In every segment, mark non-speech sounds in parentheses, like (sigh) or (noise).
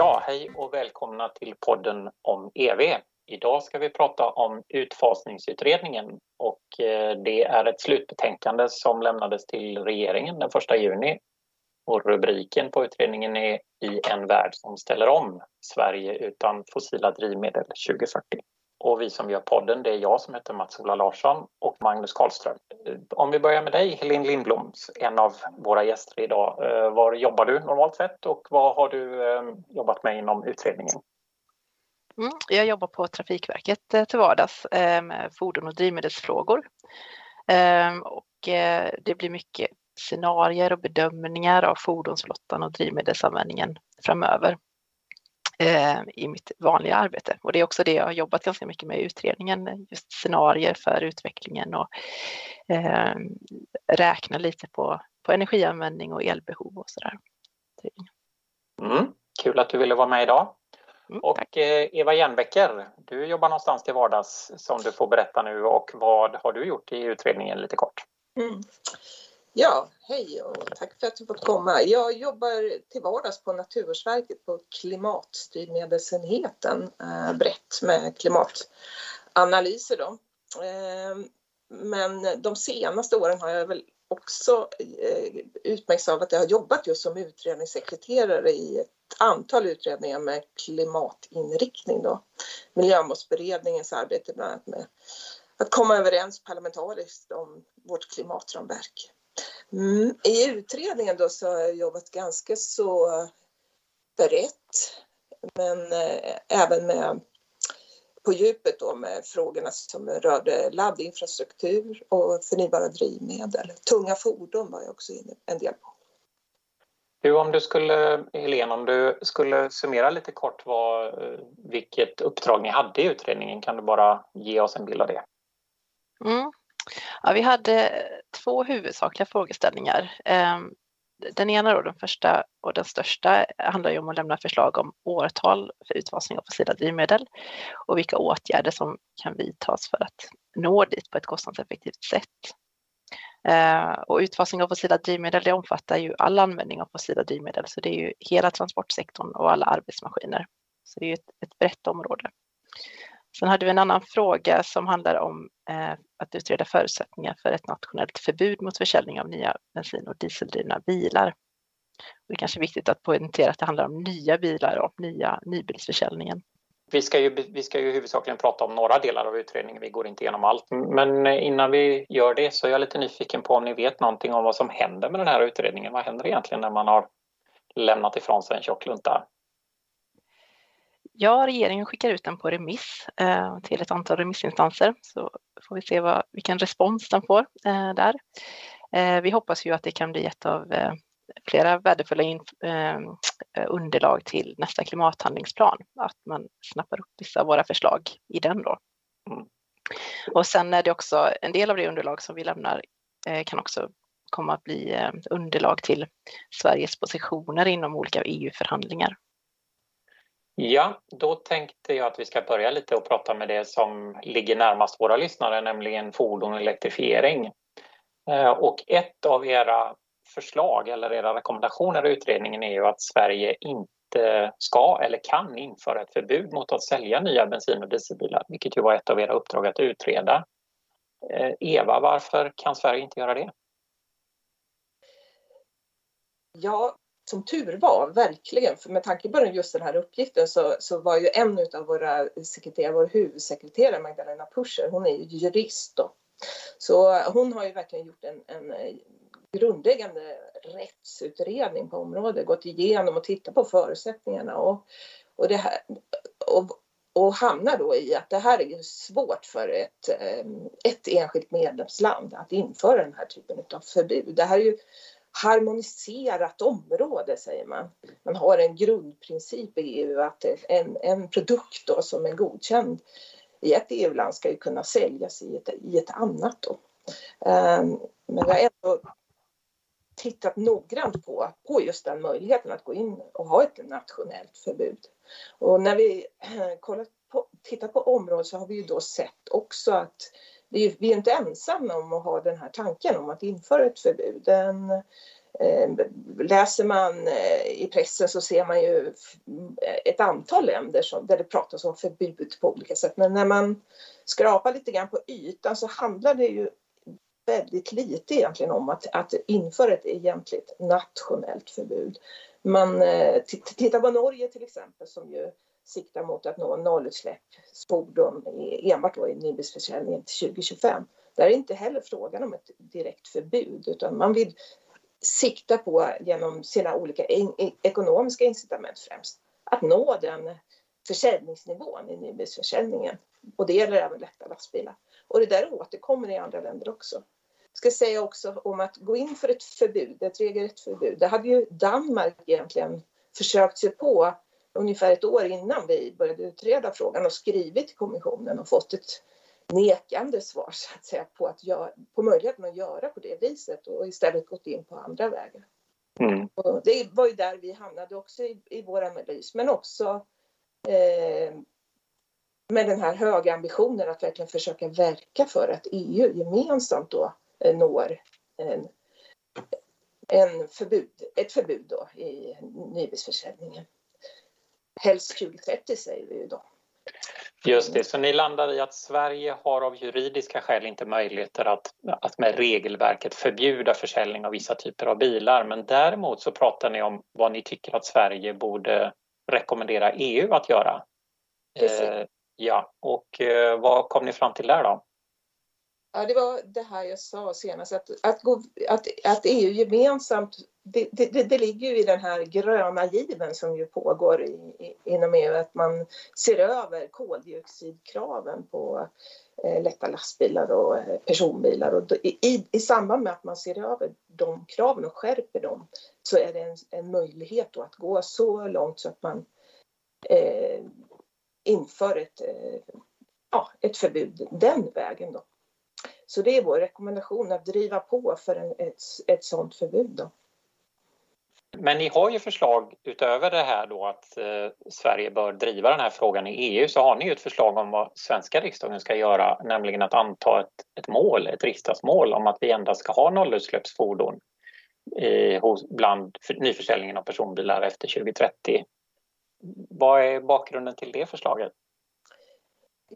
Ja, hej och välkomna till podden om EV. Idag ska vi prata om utfasningsutredningen och eh, det är ett slutbetänkande som lämnades till regeringen den 1 juni. Och rubriken på utredningen är I en värld som ställer om Sverige utan fossila drivmedel 2040. Och vi som gör podden, det är jag som heter Mats-Ola Larsson och Magnus Karlström. Eh, om vi börjar med dig, Helene Lindblom, en av våra gäster idag. Eh, var jobbar du normalt sett och vad har du eh, jobbat med inom utredningen? Mm, jag jobbar på Trafikverket till vardags med fordon och drivmedelsfrågor. Och det blir mycket scenarier och bedömningar av fordonsflottan och drivmedelsanvändningen framöver i mitt vanliga arbete. Och det är också det jag har jobbat ganska mycket med i utredningen, just scenarier för utvecklingen och eh, räkna lite på, på energianvändning och elbehov och sådär. Mm, kul att du ville vara med idag. Mm, och eh, Eva Jernbecker, du jobbar någonstans till vardags som du får berätta nu och vad har du gjort i utredningen lite kort? Mm. Ja, hej och tack för att du fått komma. Jag jobbar till vardags på Naturvårdsverket på klimatstyrmedelsenheten eh, brett med klimatanalyser. Då. Eh, men de senaste åren har jag väl också eh, utmärkts av att jag har jobbat just som utredningssekreterare i ett antal utredningar med klimatinriktning. Då. Miljömålsberedningens arbete bland annat med att komma överens parlamentariskt om vårt klimatramverk. Mm. I utredningen då så har jag jobbat ganska så brett men eh, även med på djupet då med frågorna som rörde laddinfrastruktur och förnybara drivmedel. Tunga fordon var jag också inne en del på. Du, om du skulle, Helene, om du skulle summera lite kort vad, eh, vilket uppdrag ni hade i utredningen, kan du bara ge oss en bild av det? Mm. Ja, vi hade två huvudsakliga frågeställningar. Ehm, den ena då, den första och den största handlar ju om att lämna förslag om årtal för utfasning av fossila drivmedel och vilka åtgärder som kan vidtas för att nå dit på ett kostnadseffektivt sätt. Ehm, och utfasning av fossila drivmedel det omfattar ju all användning av fossila drivmedel så det är ju hela transportsektorn och alla arbetsmaskiner. Så det är ju ett, ett brett område. Sen hade vi en annan fråga som handlar om eh, att utreda förutsättningar för ett nationellt förbud mot försäljning av nya bensin och dieseldrivna bilar. Det är kanske viktigt att poängtera att det handlar om nya bilar och nya nybilsförsäljningen. Vi ska, ju, vi ska ju huvudsakligen prata om några delar av utredningen, vi går inte igenom allt. Men innan vi gör det så är jag lite nyfiken på om ni vet någonting om vad som händer med den här utredningen. Vad händer egentligen när man har lämnat ifrån sig en tjock lunta? Ja, regeringen skickar ut den på remiss eh, till ett antal remissinstanser så får vi se vad, vilken respons den får eh, där. Eh, vi hoppas ju att det kan bli ett av eh, flera värdefulla in, eh, underlag till nästa klimathandlingsplan, att man snappar upp vissa av våra förslag i den då. Mm. Och sen är det också en del av det underlag som vi lämnar eh, kan också komma att bli eh, underlag till Sveriges positioner inom olika EU-förhandlingar Ja, då tänkte jag att vi ska börja lite och prata med det som ligger närmast våra lyssnare, nämligen fordon och elektrifiering. Eh, och ett av era förslag eller era rekommendationer i utredningen är ju att Sverige inte ska eller kan införa ett förbud mot att sälja nya bensin och dieselbilar, vilket ju var ett av era uppdrag att utreda. Eh, Eva, varför kan Sverige inte göra det? Ja, som tur var, verkligen, för med tanke på just den här uppgiften så, så var ju en av våra sekreterare, vår huvudsekreterare Magdalena Puscher, hon är ju jurist då. Så hon har ju verkligen gjort en, en eh, grundläggande rättsutredning på området, gått igenom och tittat på förutsättningarna och, och, det här, och, och hamnar då i att det här är svårt för ett, eh, ett enskilt medlemsland att införa den här typen av förbud. Det här är ju harmoniserat område säger man. Man har en grundprincip i EU att en, en produkt då som är godkänd i ett EU-land ska ju kunna säljas i ett, i ett annat. Då. Um, men jag har ändå tittat noggrant på, på just den möjligheten att gå in och ha ett nationellt förbud. Och när vi eh, kollat på, tittat på området så har vi ju då sett också att är, vi är inte ensamma om att ha den här tanken om att införa ett förbud. Den, Eh, läser man eh, i pressen så ser man ju ett antal länder som, där det pratas om förbud på olika sätt. Men när man skrapar lite grann på ytan så handlar det ju väldigt lite egentligen om att, att införa ett egentligt nationellt förbud. Man eh, tittar på Norge till exempel som ju siktar mot att nå nollutsläppsfordon enbart då i nybilsförsäljningen till 2025. Där är det inte heller frågan om ett direkt förbud utan man vill sikta på genom sina olika ekonomiska incitament främst att nå den försäljningsnivån i nybilsförsäljningen. Och det gäller även lätta lastbilar. Och det där återkommer i andra länder också. Jag ska säga också om att gå in för ett förbud, ett regelrätt förbud. Det hade ju Danmark egentligen försökt sig på ungefär ett år innan vi började utreda frågan och skrivit till kommissionen och fått ett nekande svar så att säga på, att göra, på möjligheten att göra på det viset och istället gått in på andra vägar. Mm. Och det var ju där vi hamnade också i, i vår analys men också eh, med den här höga ambitionen att verkligen försöka verka för att EU gemensamt då eh, når en, en förbud, ett förbud då i nybilsförsäljningen. Helst 2030 säger vi ju då. Just det, så ni landar i att Sverige har av juridiska skäl inte möjligheter att, att med regelverket förbjuda försäljning av vissa typer av bilar. Men däremot så pratar ni om vad ni tycker att Sverige borde rekommendera EU att göra. Eh, ja, och eh, vad kom ni fram till där då? Ja, det var det här jag sa senast, att, att, gå, att, att EU gemensamt, det, det, det ligger ju i den här gröna given som ju pågår i, i, inom EU, att man ser över koldioxidkraven på eh, lätta lastbilar och eh, personbilar. Och i, I samband med att man ser över de kraven och skärper dem så är det en, en möjlighet att gå så långt så att man eh, inför ett, eh, ja, ett förbud den vägen. Då. Så det är vår rekommendation att driva på för en, ett, ett sådant förbud. Då. Men ni har ju förslag utöver det här då att eh, Sverige bör driva den här frågan i EU så har ni ju ett förslag om vad svenska riksdagen ska göra, nämligen att anta ett, ett mål, ett riksdagsmål om att vi endast ska ha nollutsläppsfordon eh, hos, bland nyförsäljningen av personbilar efter 2030. Vad är bakgrunden till det förslaget?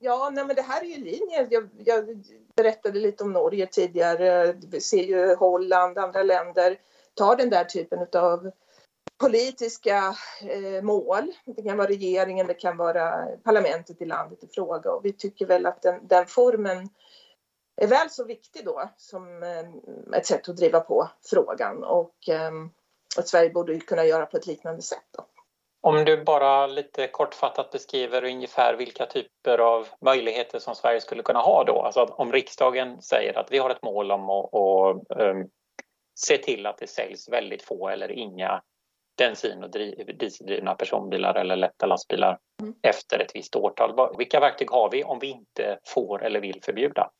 Ja, nej, men det här är ju linjen. Jag, jag, berättade lite om Norge tidigare. Vi ser ju Holland, andra länder tar den där typen av politiska eh, mål. Det kan vara regeringen, det kan vara parlamentet i landet i fråga och vi tycker väl att den, den formen är väl så viktig då som eh, ett sätt att driva på frågan och eh, att Sverige borde kunna göra på ett liknande sätt. Då. Om du bara lite kortfattat beskriver ungefär vilka typer av möjligheter som Sverige skulle kunna ha då. Alltså om riksdagen säger att vi har ett mål om att, att um, se till att det säljs väldigt få eller inga bensin och dieseldrivna personbilar eller lätta lastbilar mm. efter ett visst årtal. Vilka verktyg har vi om vi inte får eller vill förbjuda?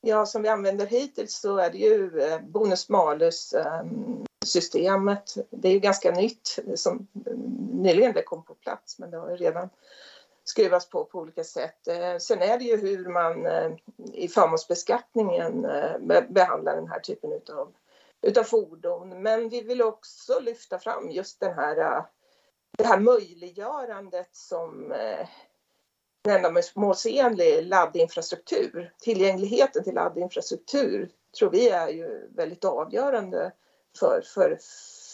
Ja, som vi använder hittills så är det ju eh, bonus-malus um, systemet. Det är ju ganska nytt, som nyligen det kom på plats, men det har ju redan skruvats på på olika sätt. Eh, sen är det ju hur man eh, i förmånsbeskattningen eh, behandlar den här typen utav, utav fordon. Men vi vill också lyfta fram just den här, det här möjliggörandet som en ändamålsenlig laddinfrastruktur. Tillgängligheten till laddinfrastruktur tror vi är ju väldigt avgörande för, för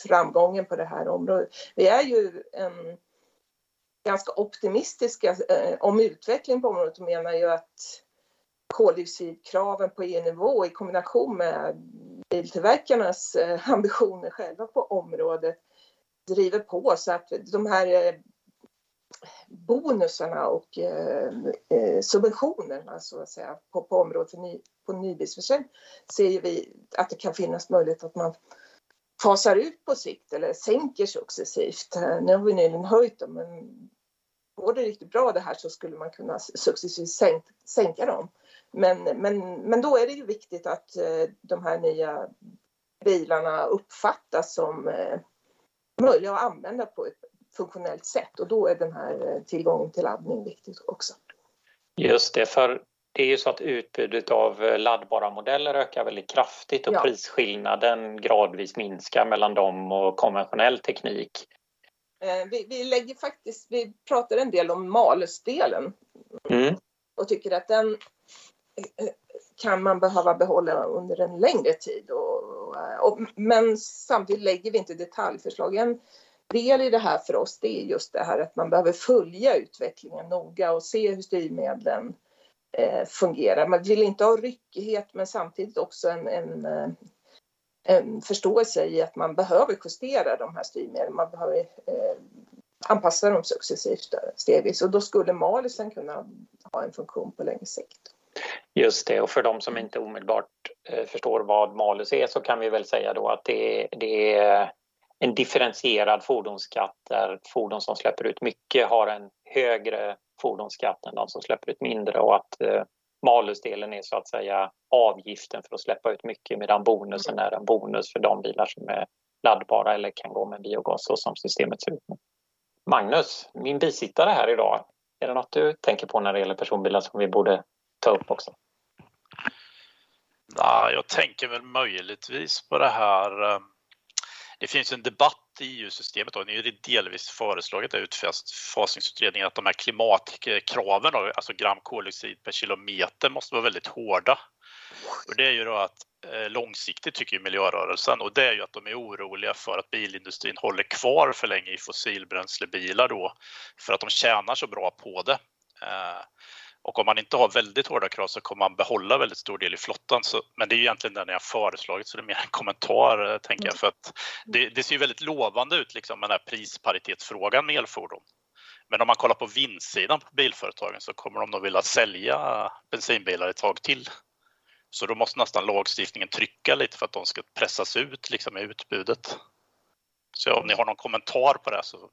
framgången på det här området. Vi är ju en, ganska optimistiska eh, om utvecklingen på området och menar ju att koldioxidkraven på EU-nivå i kombination med biltillverkarnas eh, ambitioner själva på området driver på så att de här eh, bonusarna och eh, eh subventionerna så att säga på, på området för ny, på nybilsförsäljning ser vi att det kan finnas möjlighet att man fasar ut på sikt eller sänker successivt. Eh, nu har vi nyligen höjt dem men går det riktigt bra det här så skulle man kunna successivt sänka, sänka dem. Men, men, men då är det ju viktigt att eh, de här nya bilarna uppfattas som eh, möjliga att använda på ett funktionellt sätt och då är den här tillgången till laddning viktig också. Just det, för det är ju så att utbudet av laddbara modeller ökar väldigt kraftigt och ja. prisskillnaden gradvis minskar mellan dem och konventionell teknik. Eh, vi, vi lägger faktiskt, vi pratar en del om malusdelen mm. och tycker att den eh, kan man behöva behålla under en längre tid. Och, och, men samtidigt lägger vi inte detaljförslag. En del i det här för oss det är just det här att man behöver följa utvecklingen noga och se hur styrmedlen eh, Eh, fungerar. Man vill inte ha ryckighet men samtidigt också en, en, eh, en förståelse i att man behöver justera de här styrmedlen. Man behöver eh, anpassa dem successivt stegvis och då skulle malusen kunna ha en funktion på längre sikt. Just det, och för de som inte omedelbart eh, förstår vad malus är så kan vi väl säga då att det, det är en differentierad fordonsskatt där fordon som släpper ut mycket har en högre Fordonsskatten, de som släpper ut mindre och att eh, malusdelen är så att säga avgiften för att släppa ut mycket medan bonusen är en bonus för de bilar som är laddbara eller kan gå med biogas så som systemet ser ut nu. Magnus, min bisittare här idag, är det något du tänker på när det gäller personbilar som vi borde ta upp också? Nej, jag tänker väl möjligtvis på det här eh, det finns en debatt EU-systemet och nu är det delvis föreslaget i utfasningsutredningen att de här klimatkraven, då, alltså gram koldioxid per kilometer, måste vara väldigt hårda. Och det är ju då att eh, långsiktigt tycker ju miljörörelsen och det är ju att de är oroliga för att bilindustrin håller kvar för länge i fossilbränslebilar då för att de tjänar så bra på det. Eh, och om man inte har väldigt hårda krav så kommer man behålla väldigt stor del i flottan. Så, men det är egentligen den jag föreslagit så det är mer en kommentar eh, tänker jag. Mm. För att det, det ser ju väldigt lovande ut liksom med den här prisparitetsfrågan med elfordon. Men om man kollar på vinstsidan på bilföretagen så kommer de nog vilja sälja bensinbilar ett tag till. Så då måste nästan lagstiftningen trycka lite för att de ska pressas ut liksom i utbudet. Så om ni har någon kommentar på det så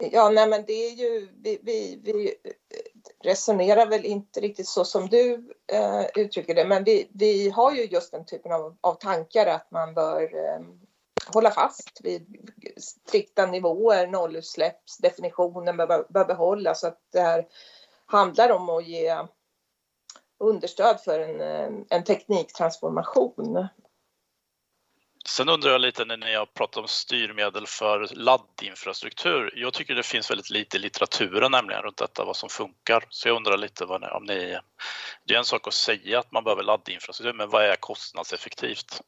Ja, nej men det är ju, vi, vi, vi eh, resonerar väl inte riktigt så som du eh, uttrycker det, men vi, vi har ju just den typen av, av tankar att man bör eh, hålla fast vid strikta nivåer, nollutsläppsdefinitionen bör, bör behållas, så att det här handlar om att ge understöd för en, eh, en tekniktransformation. Sen undrar jag lite när ni har pratat om styrmedel för laddinfrastruktur. Jag tycker det finns väldigt lite i litteraturen nämligen runt detta, vad som funkar. Så jag undrar lite vad ni, om ni... Det är en sak att säga att man behöver laddinfrastruktur, men vad är kostnadseffektivt?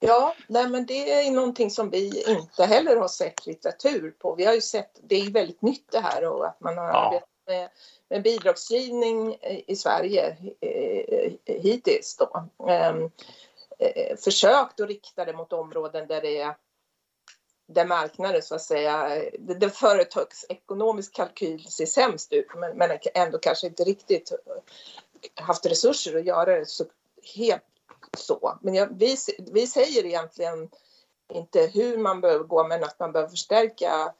Ja, nej men det är någonting som vi inte heller har sett litteratur på. Vi har ju sett, det är väldigt nytt det här och att man har ja. arbetat med, med bidragsgivning i Sverige eh, hittills då. Eh, försökt att rikta det mot områden där det är där marknaden så att säga, eh, där företagsekonomisk kalkyl ser sämst ut men, men ändå kanske inte riktigt eh, haft resurser att göra det så helt så. Men jag, vi, vi säger egentligen inte hur man behöver gå men att man behöver förstärka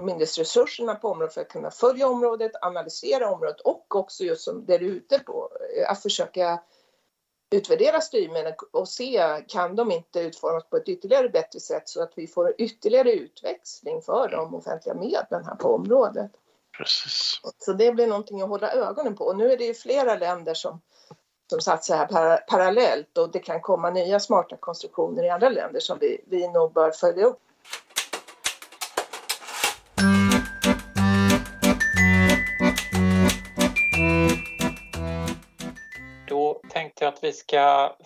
myndighetsresurserna på området för att kunna följa området, analysera området och också just som det du är ute på, eh, att försöka utvärdera styrmedlen och se kan de inte utformas på ett ytterligare bättre sätt så att vi får ytterligare utväxling för de offentliga medlen här på området. Precis. Så det blir någonting att hålla ögonen på. Och nu är det ju flera länder som, som satsar här par parallellt och det kan komma nya smarta konstruktioner i andra länder som vi, vi nog bör följa upp. Tänkte att vi ska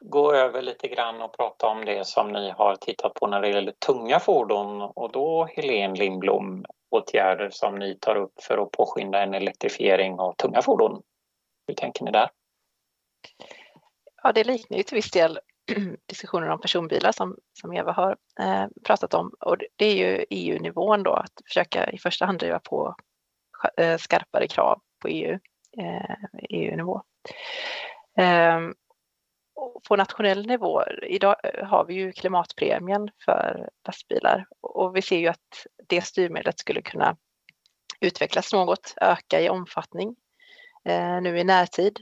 gå över lite grann och prata om det som ni har tittat på när det gäller tunga fordon och då Helene Lindblom åtgärder som ni tar upp för att påskynda en elektrifiering av tunga fordon. Hur tänker ni där? Ja, det liknar ju till viss del (clears throat) diskussionen om personbilar som, som Eva har eh, pratat om och det är ju EU-nivån då att försöka i första hand driva på eh, skarpare krav på EU, eh, EU-nivå. Ehm, på nationell nivå, idag eh, har vi ju klimatpremien för lastbilar och vi ser ju att det styrmedlet skulle kunna utvecklas något, öka i omfattning eh, nu i närtid.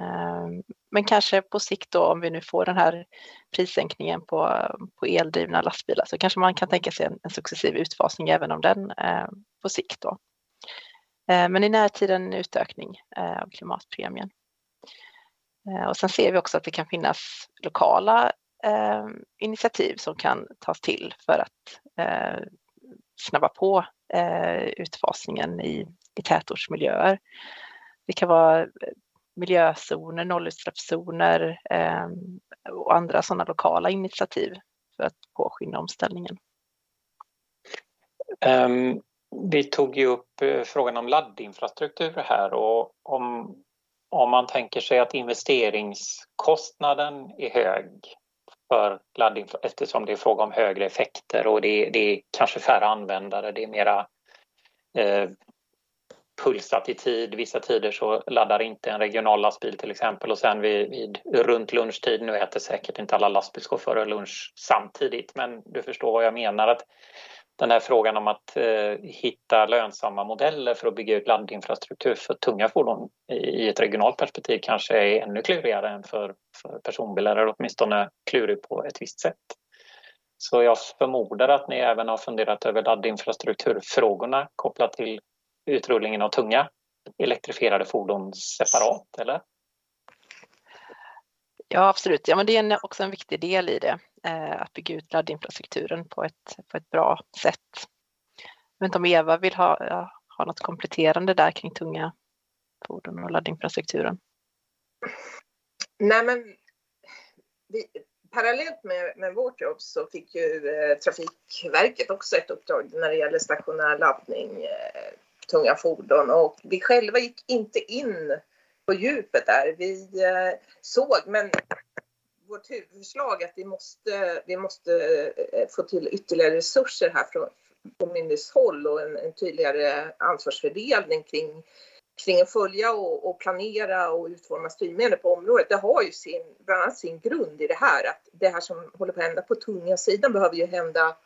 Ehm, men kanske på sikt då om vi nu får den här prissänkningen på, på eldrivna lastbilar så kanske man kan tänka sig en, en successiv utfasning även om den eh, på sikt då. Eh, men i närtid en utökning av klimatpremien. Eh, och sen ser vi också att det kan finnas lokala eh, initiativ som kan tas till för att eh, snabba på utfasningen i, i tätortsmiljöer. Det kan vara miljözoner, nollutsläppszoner eh, och andra sådana lokala initiativ för att påskynda omställningen. Um, vi tog ju upp frågan om laddinfrastruktur här och om, om man tänker sig att investeringskostnaden är hög för laddning, eftersom det är fråga om högre effekter och det, det är kanske färre användare, det är mera eh, pulsat i tid. Vissa tider så laddar inte en regional lastbil till exempel och sen vid, vid runt lunchtid, nu äter säkert inte alla lastbilschaufförer lunch samtidigt men du förstår vad jag menar att den här frågan om att eh, hitta lönsamma modeller för att bygga ut laddinfrastruktur för tunga fordon i ett regionalt perspektiv kanske är ännu klurigare än för, för personbilar eller åtminstone klurig på ett visst sätt. Så jag förmodar att ni även har funderat över laddinfrastrukturfrågorna kopplat till utrullningen av tunga elektrifierade fordon separat, eller? Ja, absolut. Ja, men det är också en viktig del i det, Eh, att bygga ut laddinfrastrukturen på ett, på ett bra sätt. Jag vet inte om Eva vill ha, ha något kompletterande där kring tunga fordon och laddinfrastrukturen? Nej, men vi, parallellt med, med vårt jobb så fick ju eh, Trafikverket också ett uppdrag när det gäller stationär laddning eh, tunga fordon och vi själva gick inte in på djupet där. Vi eh, såg, men vårt huvudförslag att vi måste, vi måste eh, få till ytterligare resurser här från, från myndighetshåll och en, en tydligare ansvarsfördelning kring kring att följa och, och, planera och utforma styrmedel på området, det har ju sin, bland annat sin grund i det här att det här som håller på att hända på tunga sidan behöver ju hända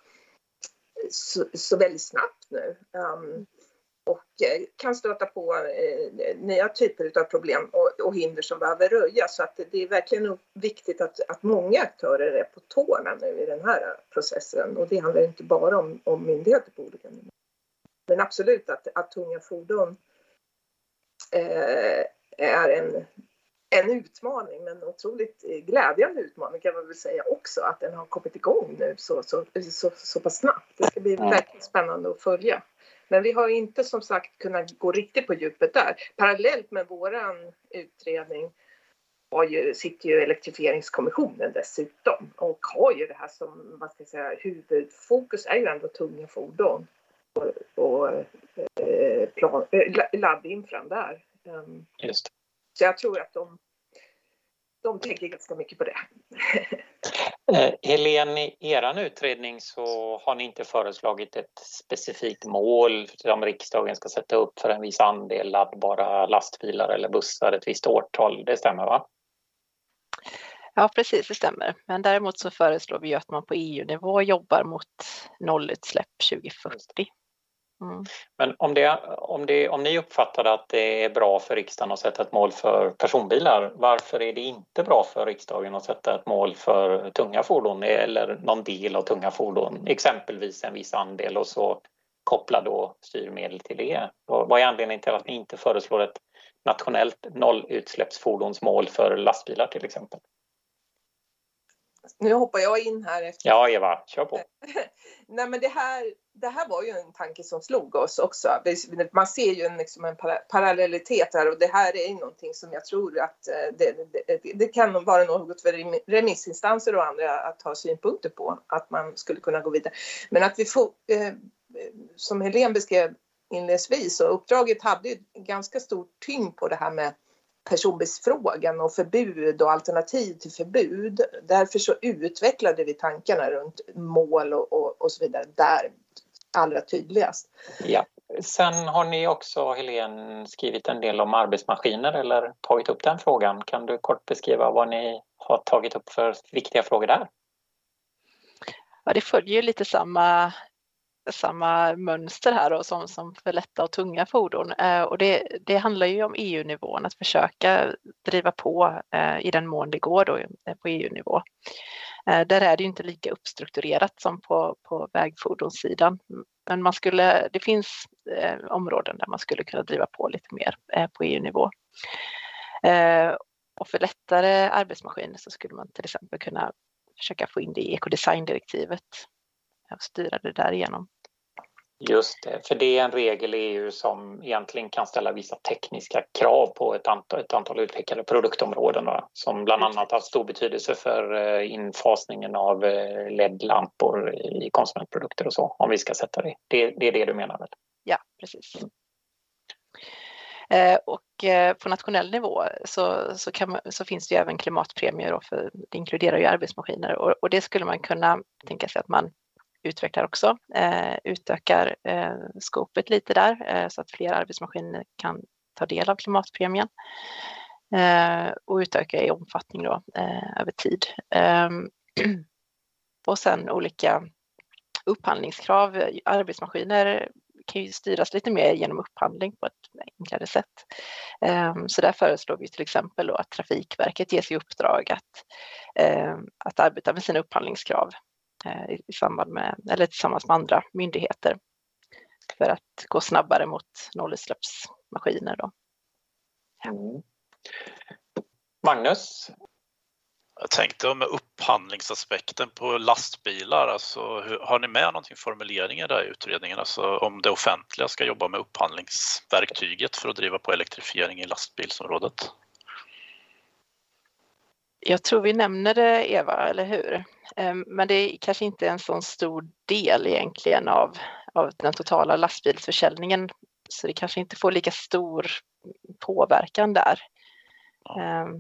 så, så väldigt snabbt nu. Um, och eh, kan stöta på eh, nya typer av problem och, och hinder som behöver röjas. Så att det är verkligen viktigt att, att många aktörer är på tårna nu i den här processen. Och det handlar inte bara om, om myndigheter på olika nivåer. Men absolut att, att tunga fordon eh, är en, en utmaning, men otroligt glädjande utmaning kan man väl säga också, att den har kommit igång nu så, så, så, så pass snabbt. Det ska bli verkligen spännande att följa. Men vi har inte som sagt kunnat gå riktigt på djupet där. Parallellt med våran utredning har ju, sitter ju elektrifieringskommissionen dessutom och har ju det här som vad ska jag säga, huvudfokus är ju ändå tunga fordon och, och eh, plan, eh, laddinfran där. Um, Just. Så jag tror att de, de tänker ganska mycket på det. (laughs) Eh, Helene, i er utredning så har ni inte föreslagit ett specifikt mål som riksdagen ska sätta upp för en viss andel laddbara lastbilar eller bussar ett visst årtal. Det stämmer va? Ja, precis, det stämmer. Men däremot så föreslår vi att man på EU-nivå jobbar mot nollutsläpp 2040. Mm. Men om, det, om, det, om ni uppfattade att det är bra för riksdagen att sätta ett mål för personbilar, varför är det inte bra för riksdagen att sätta ett mål för tunga fordon eller någon del av tunga fordon, exempelvis en viss andel och så koppla då styrmedel till det? Vad är anledningen till att ni inte föreslår ett nationellt nollutsläppsfordonsmål för lastbilar till exempel? Nu hoppar jag in här. Efter... Ja, Eva, kör på. (laughs) Nej, men det här, det här var ju en tanke som slog oss också. Man ser ju en, liksom en parallellitet här och det här är någonting som jag tror att eh, det, det, det kan vara något för remissinstanser och andra att ha synpunkter på, att man skulle kunna gå vidare. Men att vi får, eh, som Helene beskrev inledningsvis, och uppdraget hade ju ganska stor tyngd på det här med personbilsfrågan och förbud och alternativ till förbud. Därför så utvecklade vi tankarna runt mål och, och, och så vidare där allra tydligast. Ja. Sen har ni också, Helene, skrivit en del om arbetsmaskiner eller tagit upp den frågan. Kan du kort beskriva vad ni har tagit upp för viktiga frågor där? Ja, det följer lite samma samma mönster här då, som, som för lätta och tunga fordon. Eh, och det, det handlar ju om EU-nivån, att försöka driva på eh, i den mån det går då, eh, på EU-nivå. Eh, där är det ju inte lika uppstrukturerat som på, på vägfordonssidan. Men man skulle, det finns eh, områden där man skulle kunna driva på lite mer eh, på EU-nivå. Och för lättare arbetsmaskiner så skulle man till exempel kunna försöka få in det i ekodesigndirektivet styra det därigenom. Just det, för det är en regel i EU som egentligen kan ställa vissa tekniska krav på ett antal, ett antal utpekade produktområden då, som bland annat har stor betydelse för eh, infasningen av eh, LED-lampor i konsumentprodukter och så, om vi ska sätta det. Det, det är det du menar? Väl? Ja, precis. Eh, och på nationell nivå så, så, man, så finns det även klimatpremier för, det inkluderar ju arbetsmaskiner och, och, det skulle man kunna tänka sig att man utvecklar också, eh, utökar eh, skopet lite där eh, så att fler arbetsmaskiner kan ta del av klimatpremien eh, och utöka i omfattning då eh, över tid. Ehm, (clears throat) och sen olika upphandlingskrav. Arbetsmaskiner kan ju styras lite mer genom upphandling på ett enklare sätt. Ehm, så där föreslår vi till exempel att Trafikverket ges i uppdrag att, ehm, att arbeta med sina upphandlingskrav i samband med, eller tillsammans med andra myndigheter för att gå snabbare mot nollutsläppsmaskiner. Då. Mm. Magnus, jag tänkte med upphandlingsaspekten på lastbilar, alltså, har ni med någonting formuleringar där i utredningen, alltså om det offentliga ska jobba med upphandlingsverktyget för att driva på elektrifiering i lastbilsområdet? Jag tror vi nämner det Eva, eller hur? Ehm, men det är kanske inte en sån stor del egentligen av, av den totala lastbilsförsäljningen, så det kanske inte får lika stor påverkan där. Ja. Ehm,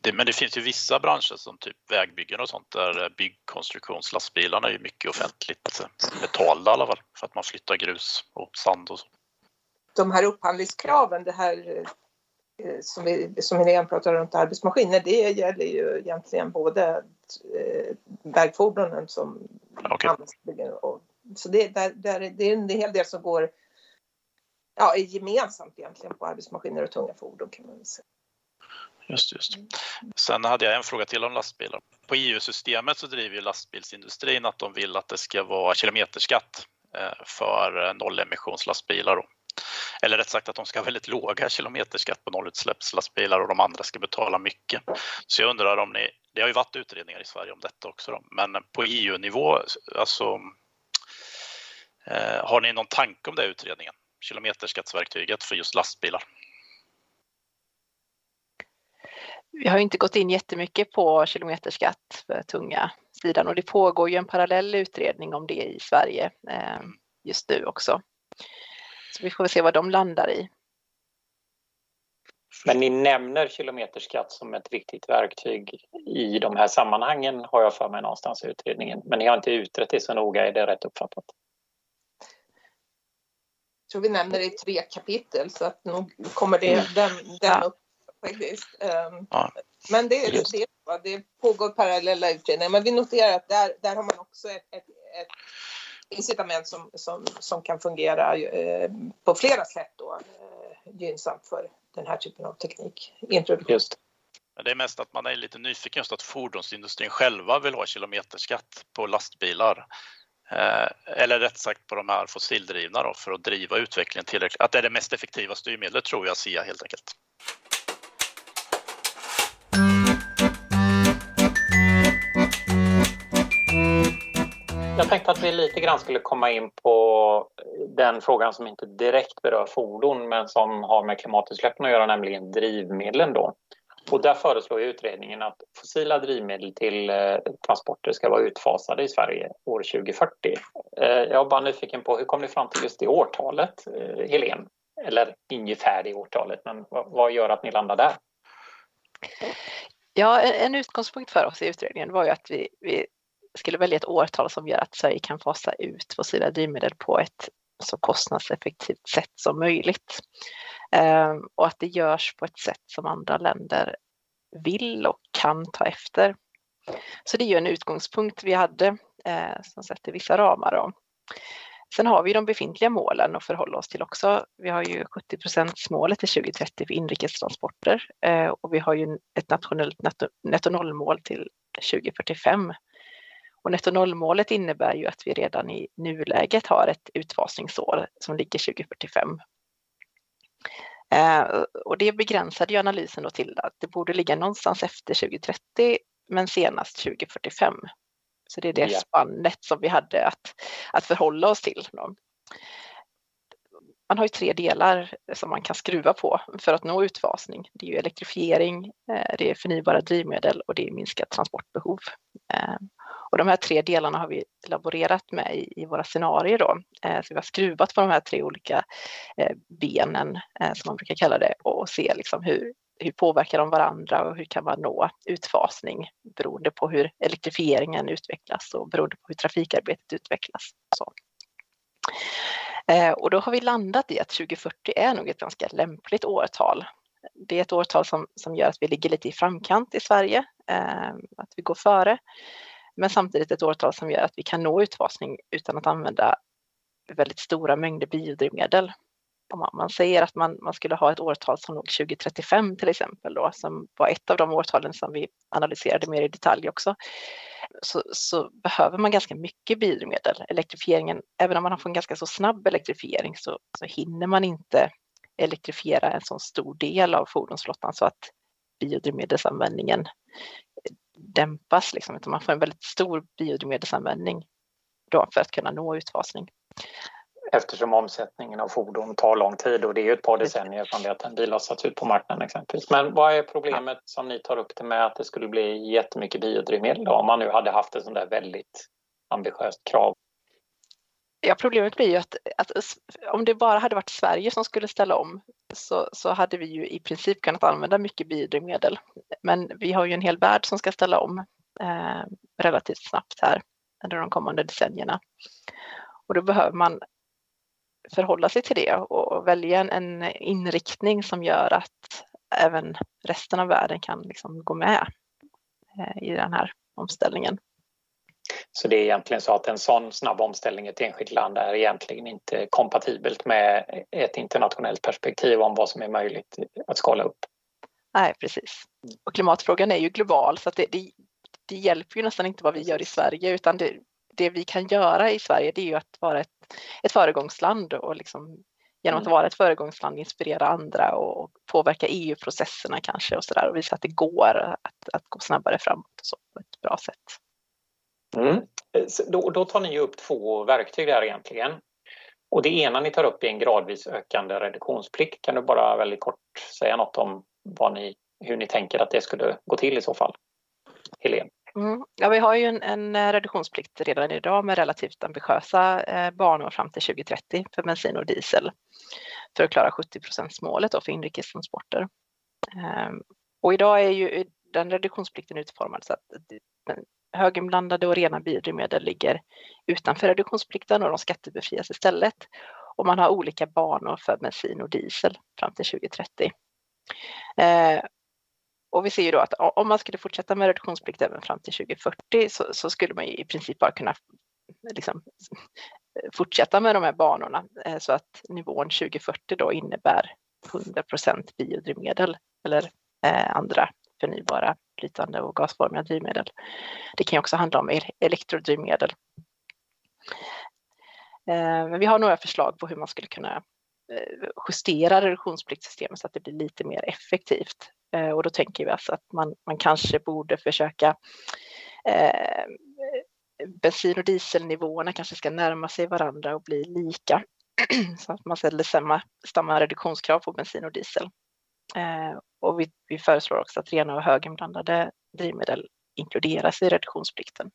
det, men det finns ju vissa branscher som typ vägbyggen och sånt där byggkonstruktionslastbilarna är mycket offentligt betalda i alla fall för att man flyttar grus och sand och så. De här upphandlingskraven, det här eh, som, vi, som Helene pratar runt arbetsmaskiner, det gäller ju egentligen både eh, vägfordonen som okay. och, så det, där, där, det är en hel del som går ja, gemensamt egentligen på arbetsmaskiner och tunga fordon kan man säga. Just, just. Sen hade jag en fråga till om lastbilar. På EU-systemet så driver ju lastbilsindustrin att de vill att det ska vara kilometerskatt eh, för nollemissionslastbilar. Då. Eller rätt sagt att de ska ha väldigt låga kilometerskatt på nollutsläppslastbilar och de andra ska betala mycket. Så jag undrar om ni, det har ju varit utredningar i Sverige om detta också, då, men på EU-nivå, alltså eh, har ni någon tanke om det utredningen? Kilometerskattsverktyget för just lastbilar? Vi har inte gått in jättemycket på kilometerskatt för tunga sidan och det pågår ju en parallell utredning om det i Sverige eh, just nu också. Så vi får se vad de landar i. Men ni nämner kilometerskatt som ett viktigt verktyg i de här sammanhangen har jag för mig någonstans i utredningen. Men ni har inte utrett det så noga, är det rätt uppfattat? Jag tror vi nämner det i tre kapitel så att nog kommer det, den, den upp faktiskt. Um, ja. Men det, det, det pågår parallella utredningar. Men vi noterar att där, där har man också ett, ett, ett incitament som, som, som kan fungera eh, på flera sätt då, eh, gynnsamt för den här typen av teknik. Just. Det är mest att man är lite nyfiken just att fordonsindustrin själva vill ha kilometerskatt på lastbilar. Eh, eller rätt sagt på de här fossildrivna då, för att driva utvecklingen tillräckligt. Att det är det mest effektiva styrmedlet tror jag SIA helt enkelt. Jag tänkte att vi lite grann skulle komma in på den frågan som inte direkt berör fordon men som har med klimatutsläppen att göra, nämligen drivmedlen. Då. Och där föreslår utredningen att fossila drivmedel till eh, transporter ska vara utfasade i Sverige år 2040. Eh, jag är bara nyfiken på hur kom ni fram till just det årtalet, eh, Helen? Eller ungefär det årtalet, men vad, vad gör att ni landar där? Ja, en utgångspunkt för oss i utredningen var ju att vi, vi skulle välja ett årtal som gör att Sverige kan fasa ut fossila drivmedel på ett så kostnadseffektivt sätt som möjligt. Ehm, och att det görs på ett sätt som andra länder vill och kan ta efter. Så det är ju en utgångspunkt vi hade eh, som sätter vissa ramar. Då. Sen har vi de befintliga målen att förhålla oss till också. Vi har ju 70% målet till 2030 för inrikestransporter eh, och vi har ju ett nationellt netto, netto nollmål till 2045. Och netto noll-målet innebär ju att vi redan i nuläget har ett utfasningsår som ligger 2045. Eh, och det begränsade ju analysen då till att det borde ligga någonstans efter 2030 men senast 2045. Så det är det ja. spannet som vi hade att, att förhålla oss till. Då. Man har ju tre delar som man kan skruva på för att nå utfasning. Det är ju elektrifiering, eh, det är förnybara drivmedel och det är minskat transportbehov. Och de här tre delarna har vi laborerat med i, i våra scenarier. Då. Eh, så vi har skruvat på de här tre olika eh, benen, eh, som man brukar kalla det, och se liksom hur, hur påverkar de varandra och hur kan man nå utfasning beroende på hur elektrifieringen utvecklas och beroende på hur trafikarbetet utvecklas. Så. Eh, och då har vi landat i att 2040 är nog ett ganska lämpligt årtal. Det är ett årtal som, som gör att vi ligger lite i framkant i Sverige, eh, att vi går före. Men samtidigt ett årtal som gör att vi kan nå utfasning utan att använda väldigt stora mängder biodrivmedel om man säger att man, man skulle ha ett årtal som låg 2035 till exempel då, som var ett av de årtalen som vi analyserade mer i detalj också, så, så behöver man ganska mycket biodrivmedel. Elektrifieringen, även om man har en ganska så snabb elektrifiering så, så hinner man inte elektrifiera en så stor del av fordonsflottan så att biodrivmedelsanvändningen dämpas, liksom, utan man får en väldigt stor biodrivmedelsanvändning då för att kunna nå utfasning eftersom omsättningen av fordon tar lång tid och det är ju ett par decennier från det att en bil har satts ut på marknaden exempelvis. Men vad är problemet som ni tar upp det med att det skulle bli jättemycket biodrivmedel då, om man nu hade haft ett sånt där väldigt ambitiöst krav? Ja, problemet blir ju att, att, om det bara hade varit Sverige som skulle ställa om så, så hade vi ju i princip kunnat använda mycket biodrivmedel. Men vi har ju en hel värld som ska ställa om eh, relativt snabbt här under de kommande decennierna. Och då behöver man förhålla sig till det och välja en inriktning som gör att även resten av världen kan liksom gå med eh, i den här omställningen. Så det är egentligen så att en sån snabb omställning i ett enskilt land är egentligen inte kompatibelt med ett internationellt perspektiv om vad som är möjligt att skala upp? Nej, precis. Och klimatfrågan är ju global så att det, det, det hjälper ju nästan inte vad vi gör i Sverige utan det, det vi kan göra i Sverige det är ju att vara ett, ett föregångsland och liksom, genom att mm. vara ett föregångsland inspirera andra och påverka EU-processerna kanske och sådär och visa att det går att, att gå snabbare framåt och så på ett bra sätt. Mm. Eh, då, då tar ni upp två verktyg där egentligen. Och det ena ni tar upp är en gradvis ökande reduktionsplikt. Kan du bara väldigt kort säga något om vad ni, hur ni tänker att det skulle gå till i så fall? Helene? Mm. Ja, vi har ju en, en, eh, reduktionsplikt redan idag med relativt ambitiösa eh, banor fram till 2030 för bensin och diesel för att klara 70% målet för inrikestransporter. Eh, och idag är ju den reduktionsplikten utformad så att höginblandade och rena biodrivmedel ligger utanför reduktionsplikten och de skattebefrias istället. Och man har olika banor för bensin och diesel fram till 2030. Eh, och vi ser ju då att om man skulle fortsätta med reduktionsplikt även fram till 2040 så, så skulle man i princip bara kunna liksom, fortsätta med de här banorna eh, så att nivån 2040 då innebär 100% biodrivmedel eller eh, andra förnybara flytande och gasformiga drivmedel. Det kan också handla om elektrodrivmedel. Men vi har några förslag på hur man skulle kunna eh, justera reduktionspliktssystemet så att det blir lite mer effektivt. Eh, och då tänker vi alltså att man, man kanske borde försöka eh, bensin och dieselnivåerna kanske ska närma sig varandra och bli lika (clears throat) så att man ställer samma, samma reduktionskrav på bensin och diesel. Eh, och vi, vi, föreslår också att rena och höginblandade drivmedel inkluderas i reduktionsplikten.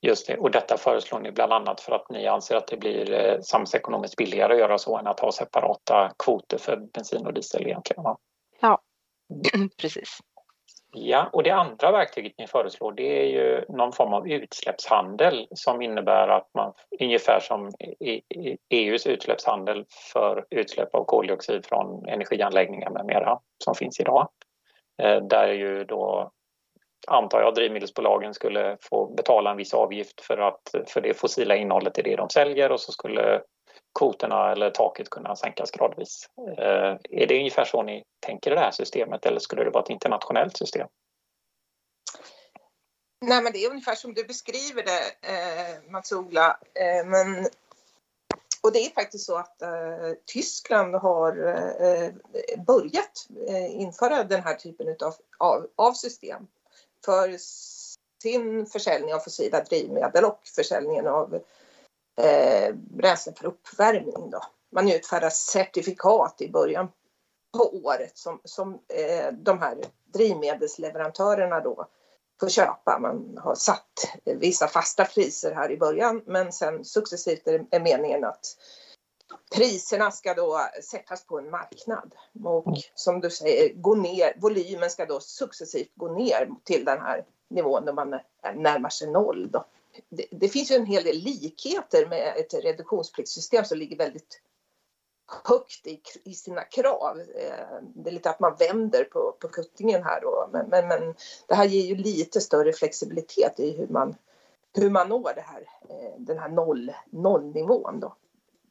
Just det, och detta föreslår ni bland annat för att ni anser att det blir eh, samhällsekonomiskt billigare att göra så än att ha separata kvoter för bensin och diesel egentligen. Va? Ja, (clears throat) precis. Ja, och det andra verktyget ni föreslår det är ju någon form av utsläppshandel som innebär att man ungefär som EUs utsläppshandel för utsläpp av koldioxid från energianläggningar med mera som finns idag. Eh, där ju då antar jag drivmedelsbolagen skulle få betala en viss avgift för, att, för det fossila innehållet i det de säljer och så skulle kvoterna eller taket kunna sänkas gradvis. Eh, är det ungefär så ni tänker i det här systemet eller skulle det vara ett internationellt system? Nej, men det är ungefär som du beskriver det, eh, Mats-Ola. Eh, men, och det är faktiskt så att eh, Tyskland har eh, börjat eh, införa den här typen utav, av, av system för sin försäljning av fossila drivmedel och försäljningen av eh, bränsle för uppvärmning. Då. Man utfärdar certifikat i början på året som, som eh, de här drivmedelsleverantörerna då får köpa. Man har satt vissa fasta priser här i början men sen successivt är det meningen att priserna ska då sättas på en marknad och mm. som du säger, gå ner, volymen ska då successivt gå ner till den här nivån då man närmar sig noll. Då. Det, det finns ju en hel del likheter med ett reduktionspliktssystem som ligger väldigt högt i, i sina krav. Eh, det är lite att man vänder på, på kuttingen här då. Men, men, men det här ger ju lite större flexibilitet i hur man, hur man når det här, eh, den här noll, nollnivån då.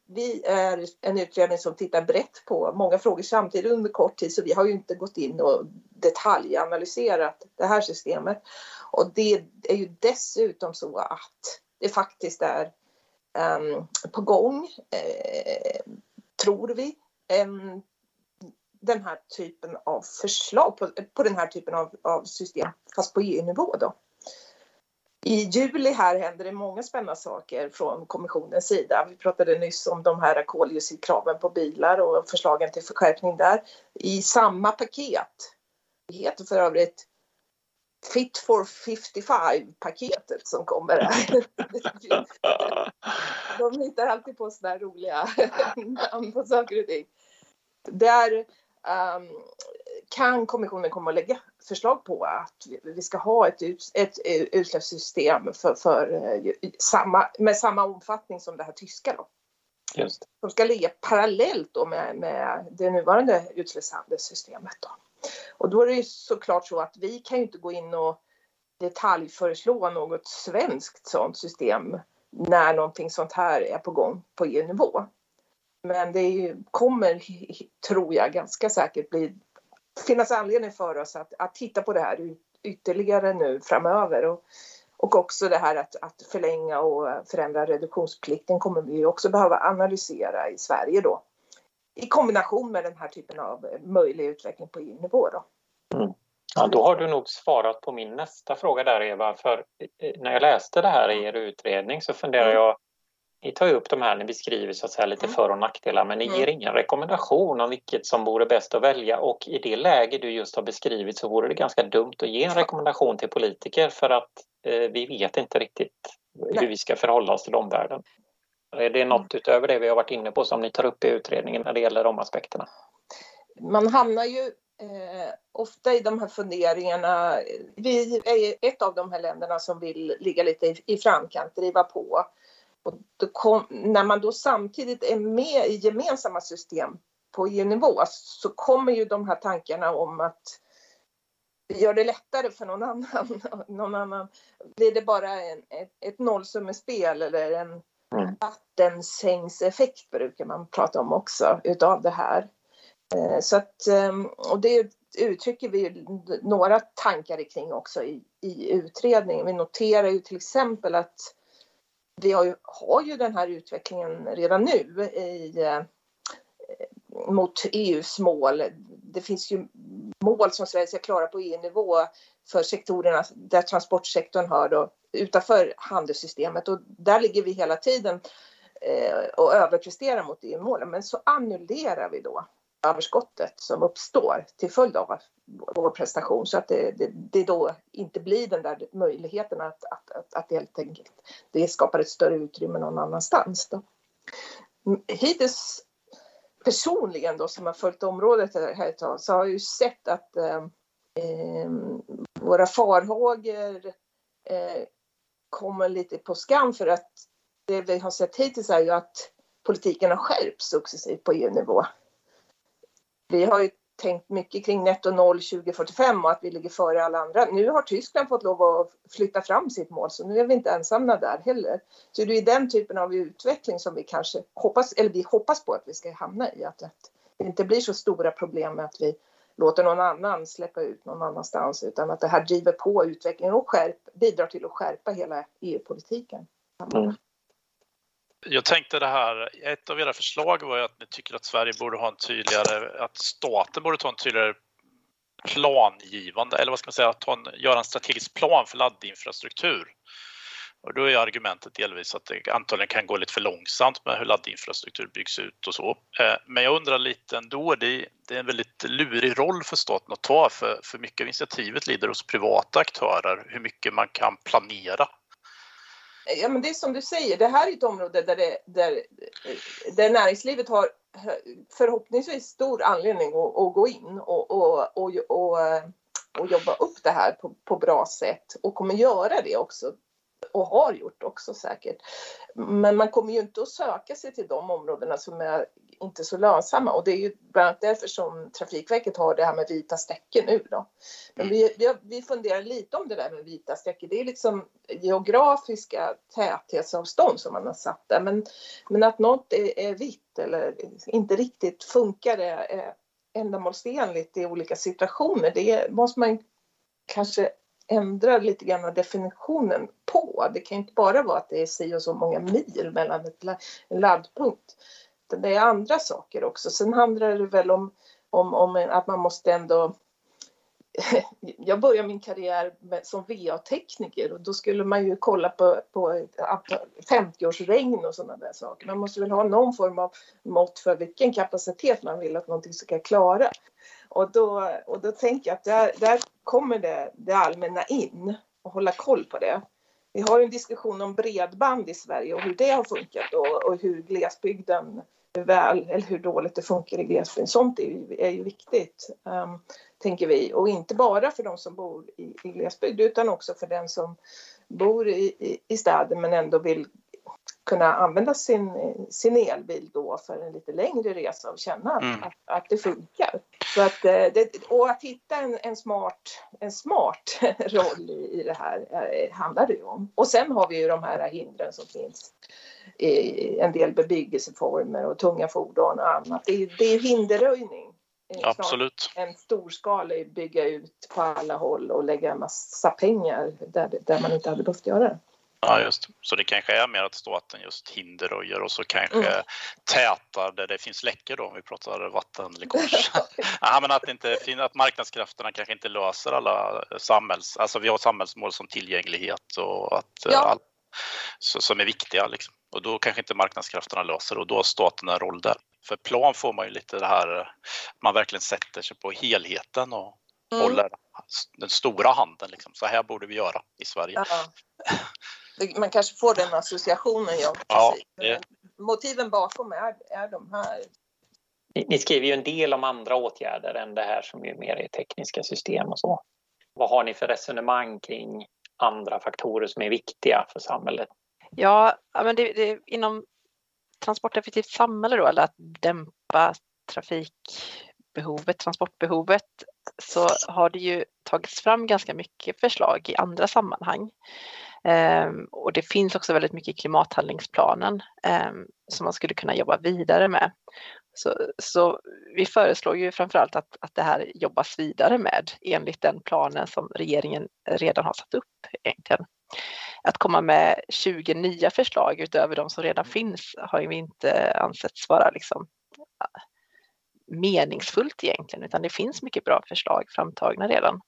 Vi är en utredning som tittar brett på många frågor samtidigt under kort tid så vi har ju inte gått in och detaljanalyserat det här systemet. Och det är ju dessutom så att det faktiskt är um, på gång eh, tror vi, den här typen av förslag på, på den här typen av, av system, fast på EU-nivå då. I juli här händer det många spännande saker från kommissionens sida. Vi pratade nyss om de här koldioxidkraven på bilar och förslagen till förskärpning där. I samma paket, det heter för övrigt Fit for 55-paketet som kommer här. (laughs) De hittar alltid på sådana roliga (laughs) namn på saker och ting. Där um, kan kommissionen komma att lägga förslag på att vi ska ha ett, ut, ett utsläppssystem för, för, uh, samma, med samma omfattning som det här tyska. Då. Just. Som ska ligga parallellt då med, med det nuvarande utsläppshandelssystemet. Då. Och då är det såklart så att vi kan ju inte gå in och detaljföreslå något svenskt sådant system när någonting sånt här är på gång på EU-nivå. Men det ju, kommer, tror jag, ganska säkert bli, finnas anledning för oss att, att titta på det här ytterligare nu framöver. Och, och också det här att, att förlänga och förändra reduktionsplikten kommer vi också behöva analysera i Sverige då. I kombination med den här typen av möjlig utveckling på EU-nivå. Då. Mm. Ja, då har du nog svarat på min nästa fråga där Eva. För eh, när jag läste det här i er utredning så funderar mm. jag ni tar ju upp de här, ni beskriver så att säga lite mm. för och nackdelar men ni mm. ger ingen rekommendation om vilket som vore bäst att välja och i det läge du just har beskrivit så vore det ganska dumt att ge en rekommendation till politiker för att eh, vi vet inte riktigt Nej. hur vi ska förhålla oss till omvärlden. Är det något mm. utöver det vi har varit inne på som ni tar upp i utredningen när det gäller de aspekterna? Man hamnar ju eh, ofta i de här funderingarna. Vi är ett av de här länderna som vill ligga lite i, i framkant, driva på. Och kom, när man då samtidigt är med i gemensamma system på EU-nivå så kommer ju de här tankarna om att gör det lättare för någon annan. (laughs) någon annan. Blir det bara en, ett, ett nollsummespel eller en mm. vattensängseffekt brukar man prata om också utav det här. Eh, så att, ehm, och det uttrycker vi några tankar kring också i, i utredningen. Vi noterar ju till exempel att vi har ju, har ju den här utvecklingen redan nu i, eh, mot EUs mål. Det finns ju mål som Sverige ska klara på EU-nivå för sektorerna där transportsektorn hör då, utanför handelssystemet och där ligger vi hela tiden eh, och överpresterar mot EU-målen. Men så annullerar vi då överskottet som uppstår till följd av vår prestation så att det, det, det då inte blir den där möjligheten att, att, att, att helt enkelt det skapar ett större utrymme någon annanstans. Då. Hittills personligen då som har följt området här ett tag så har jag ju sett att eh, eh, våra farhågor eh, kommer lite på skam för att det vi har sett hittills är ju att politiken har skärpts successivt på EU-nivå vi har ju tänkt mycket kring netto noll 2045 och att vi ligger före alla andra. Nu har Tyskland fått lov att flytta fram sitt mål så nu är vi inte ensamma där heller. Så det är den typen av utveckling som vi kanske hoppas, eller vi hoppas på att vi ska hamna i. Att, det inte blir så stora problem med att vi låter någon annan släppa ut någon annanstans utan att det här driver på utvecklingen och skärp, bidrar till att skärpa hela EU-politiken. Mm. Jag tänkte det här, ett av era förslag var ju att ni tycker att Sverige borde ha en tydligare, att staten borde ta en tydligare plangivande, eller vad ska man säga, ta en, göra en strategisk plan för laddinfrastruktur. Och då är argumentet delvis att det antagligen kan gå lite för långsamt med hur laddinfrastruktur byggs ut och så. Eh, men jag undrar lite ändå, det är en väldigt lurig roll för staten att ta för, för mycket av initiativet lider hos privata aktörer, hur mycket man kan planera. Ja, men det är som du säger, det här är ett område där, det, där, där näringslivet har förhoppningsvis stor anledning att, att gå in och, och, och, och, och jobba upp det här på, på bra sätt och kommer göra det också och har gjort också säkert. Men man kommer ju inte att söka sig till de områdena som är inte så lönsamma och det är ju bland annat därför som Trafikverket har det här med vita strecken nu då. Men vi, vi, vi funderar lite om det där med vita strecken. Det är liksom geografiska täthetsavstånd som man har satt där. Men, men att något är, är vitt eller inte riktigt funkar är ändamålsenligt i olika situationer. Det måste man kanske ändra lite grann definitionen på. Det kan inte bara vara att det är si och så många mil mellan ett, en laddpunkt. Det är andra saker också. Sen handlar det väl om, om, om att man måste ändå (laughs) jag började min karriär med, som VA-tekniker och då skulle man ju kolla på, på 50-årsregn och sådana där saker. Man måste väl ha någon form av mått för vilken kapacitet man vill att någonting ska klara. Och då, och då tänker jag att där, där kommer det, det allmänna in och hålla koll på det. Vi har en diskussion om bredband i Sverige och hur det har funkat och, och hur glesbygden hur väl eller hur dåligt det funkar i glesbygden. Sånt är ju, är ju viktigt, um, tänker vi. Och inte bara för de som bor i, i glesbygd utan också för den som bor i, i, i städer men ändå vill kunna använda sin, sin elbil då för en lite längre resa och känna mm. att, att det funkar. Så att, eh, det, och att hitta en, en, smart, en smart (laughs) roll i, i det här eh, handlar det ju om. Och sen har vi ju de här hindren som finns i en del bebyggelseformer och tunga fordon och annat. Det är, det är hinderröjning. Absolut. En storskalig bygga ut på alla håll och lägga en massa pengar där, där man inte hade behövt göra det. Ja, just Så det kanske är mer att staten just hinderröjer och så kanske mm. tätar där det finns läckor då om vi pratar vattenläckage. (laughs) ja, men att, inte, att marknadskrafterna kanske inte löser alla samhälls... Alltså vi har samhällsmål som tillgänglighet och att ja. all, så, som är viktiga liksom. Och då kanske inte marknadskrafterna löser och då har staten en roll där. För plan får man ju lite det här, man verkligen sätter sig på helheten och mm. håller den stora handen. Liksom. Så här borde vi göra i Sverige. Ja. (laughs) Man kanske får den associationen, ja. ja det... Motiven bakom är, är de här. Ni, ni skriver ju en del om andra åtgärder än det här som är mer är tekniska system och så. Vad har ni för resonemang kring andra faktorer som är viktiga för samhället? Ja, men det, det, inom transporteffektivt samhälle då, eller att dämpa trafikbehovet, transportbehovet, så har det ju tagits fram ganska mycket förslag i andra sammanhang. Ehm, och det finns också väldigt mycket i klimathandlingsplanen ehm, som man skulle kunna jobba vidare med. Så, så vi föreslår ju framförallt att, att det här jobbas vidare med enligt den planen som regeringen redan har satt upp egentligen. Att komma med 20 nya förslag utöver de som redan finns har ju inte ansetts vara liksom meningsfullt egentligen, utan det finns mycket bra förslag framtagna redan.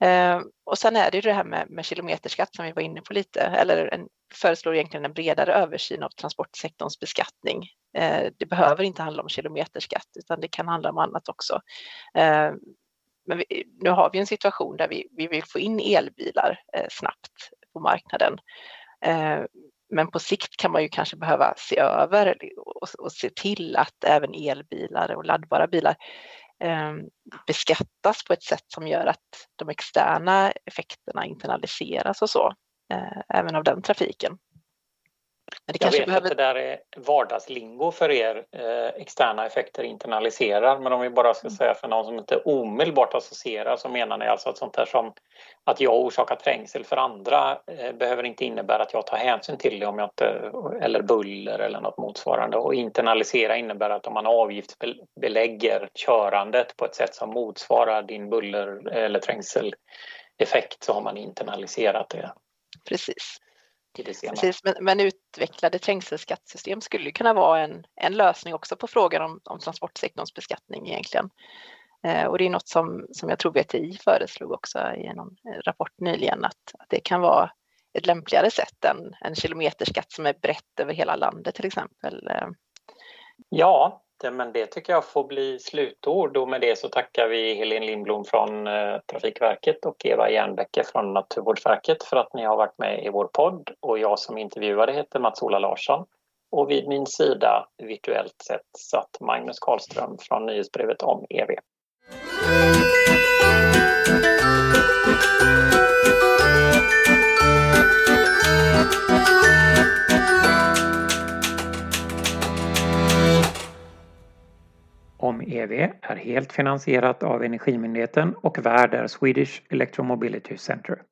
Eh, och sen är det ju det här med, med kilometerskatt som vi var inne på lite, eller en, föreslår egentligen en bredare översyn av transportsektorns beskattning. Eh, det behöver inte handla om kilometerskatt, utan det kan handla om annat också. Eh, men vi, nu har vi en situation där vi, vi vill få in elbilar eh, snabbt på marknaden. Eh, men på sikt kan man ju kanske behöva se över och, och se till att även elbilar och laddbara bilar eh, Ehm, beskattas på ett sätt som gör att de externa effekterna internaliseras och så, eh, även av den trafiken jag vet behöver... att det där är vardagslingo för er, eh, externa effekter internaliserar, men om vi bara ska mm. säga för någon som inte omedelbart associerar så menar ni alltså att sånt där som att jag orsakar trängsel för andra eh, behöver inte innebära att jag tar hänsyn till det om jag inte, eller buller eller något motsvarande. Och internalisera innebär att om man avgiftsbelägger körandet på ett sätt som motsvarar din buller eller trängseleffekt så har man internaliserat det. Precis. Precis, men, men utvecklade trängselskattesystem skulle kunna vara en, en lösning också på frågan om, om transportsektorns beskattning egentligen. Eh, och det är något som, som jag tror VTI föreslog också i en rapport nyligen att, att det kan vara ett lämpligare sätt än en kilometerskatt som är brett över hela landet till exempel. Eh. Ja, det, men det tycker jag får bli slutord. Och med det så tackar vi Helene Lindblom från eh, Trafikverket och Eva Jernbäcke från Naturvårdsverket för att ni har varit med i vår podd. Och jag som intervjuade heter Mats-Ola Larsson. Och vid min sida virtuellt sett satt Magnus Karlström från nyhetsbrevet om EV. EV är helt finansierat av Energimyndigheten och värd är Swedish Electromobility Center.